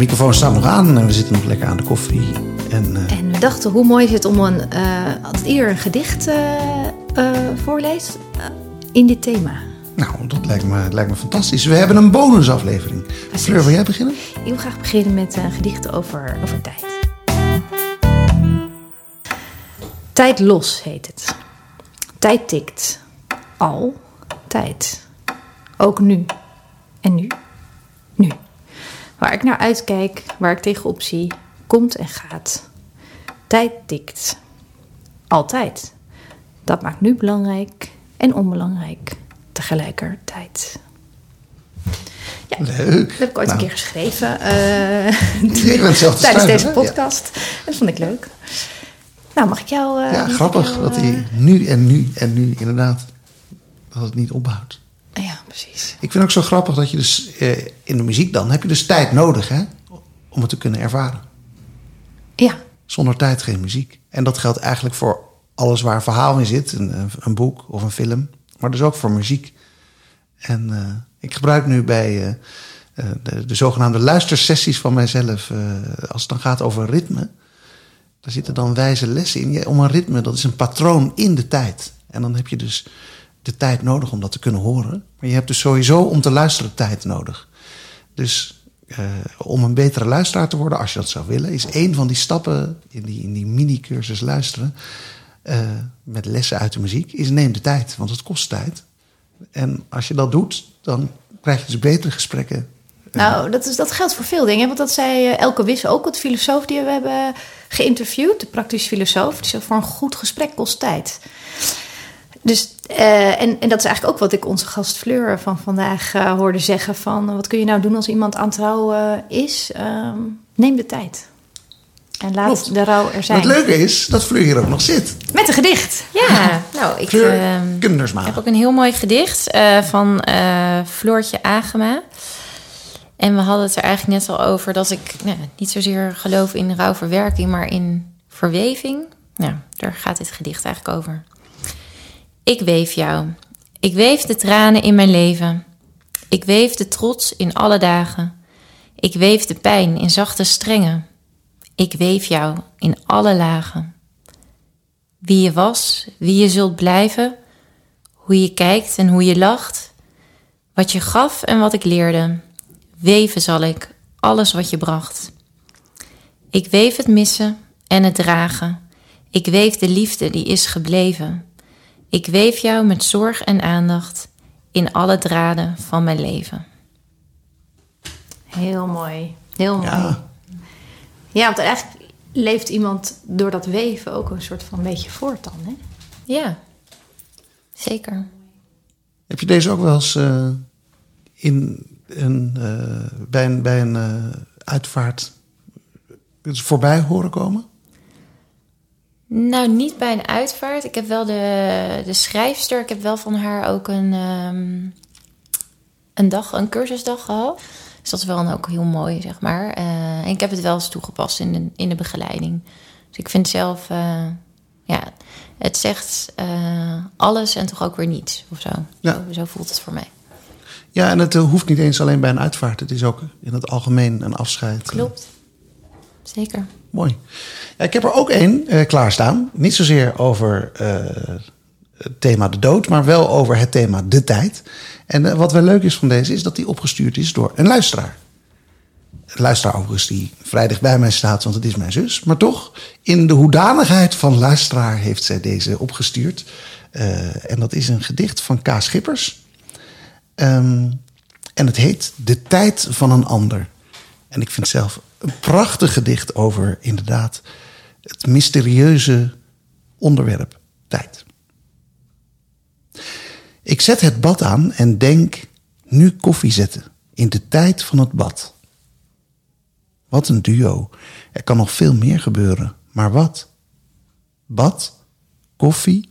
microfoon staat nog aan en we zitten nog lekker aan de koffie. En, uh... en we dachten, hoe mooi is het om een, uh, als eerder een gedicht uh, voorleest in dit thema. Nou, dat lijkt me, lijkt me fantastisch. We hebben een bonusaflevering. Precies. Fleur, wil jij beginnen? Ik wil graag beginnen met een gedicht over, over tijd. Tijd los heet het. Tijd tikt. Al tijd. Ook nu. En nu. Nu. Waar ik naar uitkijk, waar ik tegenop zie, komt en gaat. Tijd tikt. Altijd. Dat maakt nu belangrijk en onbelangrijk tegelijkertijd. Ja, Leuk. Dat heb ik ooit een Nou. keer geschreven. te tijdens schrijven, deze podcast. Dat vond ik leuk. Nou, mag ik jou... eh, Ja, grappig jou, dat eh, hij nu en nu en nu inderdaad, dat het niet ophoudt. Ja, precies. Ik vind ook zo grappig dat je dus eh, in de muziek dan heb je dus tijd nodig hè, om het te kunnen ervaren. Ja, Zonder tijd geen muziek. En dat geldt eigenlijk voor alles waar een verhaal in zit, een, een- boek of een film, maar dus ook voor muziek. En eh, ik gebruik nu bij eh, de, de zogenaamde luistersessies van mijzelf, als het dan gaat over ritme, daar zitten dan wijze lessen in. Ja, om een ritme, dat is een patroon in de tijd. En dan heb je dus de tijd nodig om dat te kunnen horen. Maar je hebt dus sowieso om te luisteren tijd nodig. Dus eh, om een betere luisteraar te worden, als je dat zou willen, is één van die stappen in die, in die mini-cursus luisteren. eh, met lessen uit de muziek, is neem de tijd, want het kost tijd. En als je dat doet, dan krijg je dus betere gesprekken. nou, dat, is, dat geldt voor veel dingen. Want dat zei eh, Elke Wisse ook, het filosoof die we hebben geïnterviewd. De praktisch filosoof. Die zegt, voor een goed gesprek kost tijd. Dus, eh, en, en dat is eigenlijk ook wat ik onze gast Fleur van vandaag eh, hoorde zeggen. Van, wat kun je nou doen als iemand aan trouw eh, is? Ehm, neem de tijd. En laat Klopt. de rouw er zijn. het leuke is dat Fleur hier ook nog zit. Met een gedicht. Ja, nou, ik Fleur ehm, heb ook een heel mooi gedicht eh, van eh, Floortje Agema. En we hadden het er eigenlijk net al over dat ik nou, niet zozeer geloof in rouwverwerking, maar in verweving. Nou, daar gaat dit gedicht eigenlijk over. Ik weef jou. Ik weef de tranen in mijn leven. Ik weef de trots in alle dagen. Ik weef de pijn in zachte strengen. Ik weef jou in alle lagen. Wie je was, wie je zult blijven, hoe je kijkt en hoe je lacht, wat je gaf en wat ik leerde. Weven zal ik, alles wat je bracht. Ik weef het missen en het dragen. Ik weef de liefde die is gebleven. Ik weef jou met zorg en aandacht in alle draden van mijn leven. Heel mooi. Heel mooi. Ja. Ja, want eigenlijk leeft iemand door dat weven ook een soort van beetje voort dan, hè? Ja, zeker. Heb je deze ook wel eens eh, in een, eh, bij een, bij een eh, uitvaart voorbij horen komen? Nou, niet bij een uitvaart. Ik heb wel de, de schrijfster. Ik heb wel van haar ook een, ehm, een dag, een cursusdag gehad. Dus dat is wel ook heel mooi, zeg maar. Eh, en ik heb het wel eens toegepast in de, in de begeleiding. Dus ik vind zelf, eh, ja, het zegt eh, alles en toch ook weer niets of zo. Ja. Zo, zo voelt het voor mij. Ja, en het hoeft niet eens alleen bij een uitvaart. Het is ook in het algemeen een afscheid. Klopt. Zeker. Mooi. Ja, ik heb er ook één eh, klaarstaan. Niet zozeer over eh, het thema de dood, maar wel over het thema de tijd. En eh, wat wel leuk is van deze, is dat die opgestuurd is door een luisteraar. Een luisteraar overigens die vrij dicht bij mij staat, want het is mijn zus. Maar toch, in de hoedanigheid van luisteraar heeft zij deze opgestuurd. Eh, en dat is een gedicht van K. Schippers. Ehm, en het heet De tijd van een ander. En ik vind zelf een prachtig gedicht over inderdaad het mysterieuze onderwerp tijd. Ik zet het bad aan en denk nu koffie zetten in de tijd van het bad. Wat een duo. Er kan nog veel meer gebeuren, maar wat? Bad, koffie.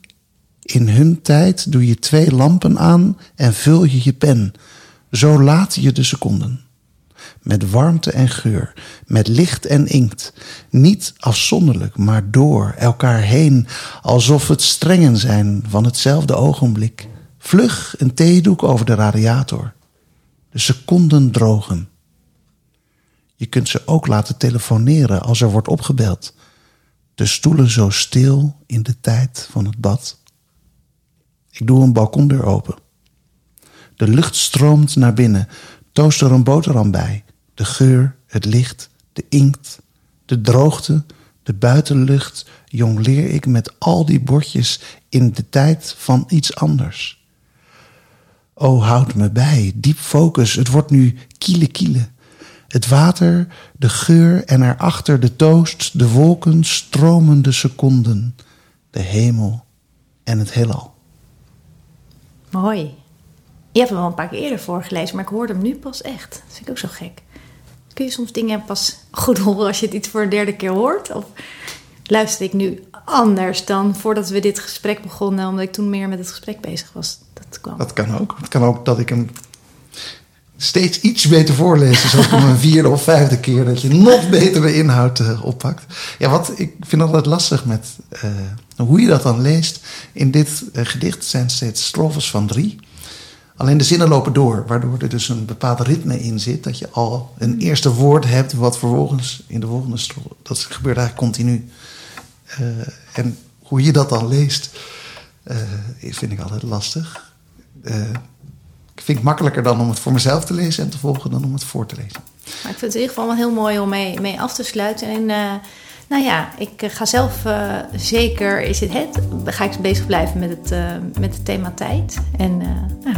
In hun tijd doe je twee lampen aan en vul je je pen. Zo laat je de seconden met warmte en geur, met licht en inkt, niet afzonderlijk, maar door elkaar heen, alsof het strengen zijn van hetzelfde ogenblik. Vlug een theedoek over de radiator. De seconden drogen. Je kunt ze ook laten telefoneren als er wordt opgebeld. De stoelen zo stil in de tijd van het bad. Ik doe een balkondeur open. De lucht stroomt naar binnen. Toast er een boterham bij. De geur, het licht, de inkt, de droogte, de buitenlucht jongleer ik met al die bordjes in de tijd van iets anders. O, houd me bij, diep focus, het wordt nu kiele kiele. Het water, de geur en erachter de toast, de wolken, stromende seconden, de hemel en het heelal. Mooi. Je hebt hem al een paar keer eerder voorgelezen, maar ik hoorde hem nu pas echt. Dat vind ik ook zo gek. Kun je soms dingen pas goed horen als je het iets voor een derde keer hoort? Of luister ik nu anders dan voordat we dit gesprek begonnen, omdat ik toen meer met het gesprek bezig was? Dat kwam. Dat kan ook. Het kan ook dat ik hem steeds iets beter voorlees. Dus ook om een vierde of vijfde keer dat je nog beter de inhoud uh, oppakt. Ja, wat ik vind altijd lastig met uh, hoe je dat dan leest. In dit uh, gedicht zijn steeds strofes van drie. Alleen de zinnen lopen door, waardoor er dus een bepaald ritme in zit. Dat je al een eerste woord hebt, wat vervolgens in de volgende strofe. Dat gebeurt eigenlijk continu. en hoe je dat dan leest, vind ik altijd lastig. ik vind het makkelijker dan om het voor mezelf te lezen en te volgen dan om het voor te lezen. Maar ik vind het in ieder geval wel heel mooi om mee, mee af te sluiten. En uh, nou ja, ik ga zelf uh, zeker, is het het, ga ik bezig blijven met het, uh, met het thema tijd. En nou,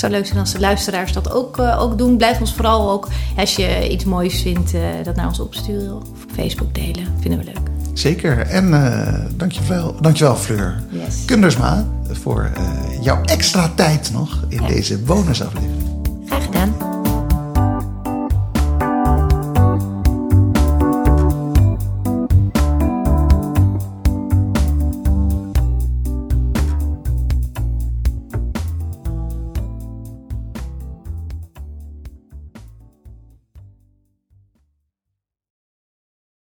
het zou leuk zijn als de luisteraars dat ook, ook doen. Blijf ons vooral ook, als je iets moois vindt, dat naar ons opsturen of op Facebook delen. Vinden we leuk. Zeker. En uh, dankjewel, dankjewel Fleur Yes. Kundersma voor jouw extra tijd nog in ja. deze bonusaflevering.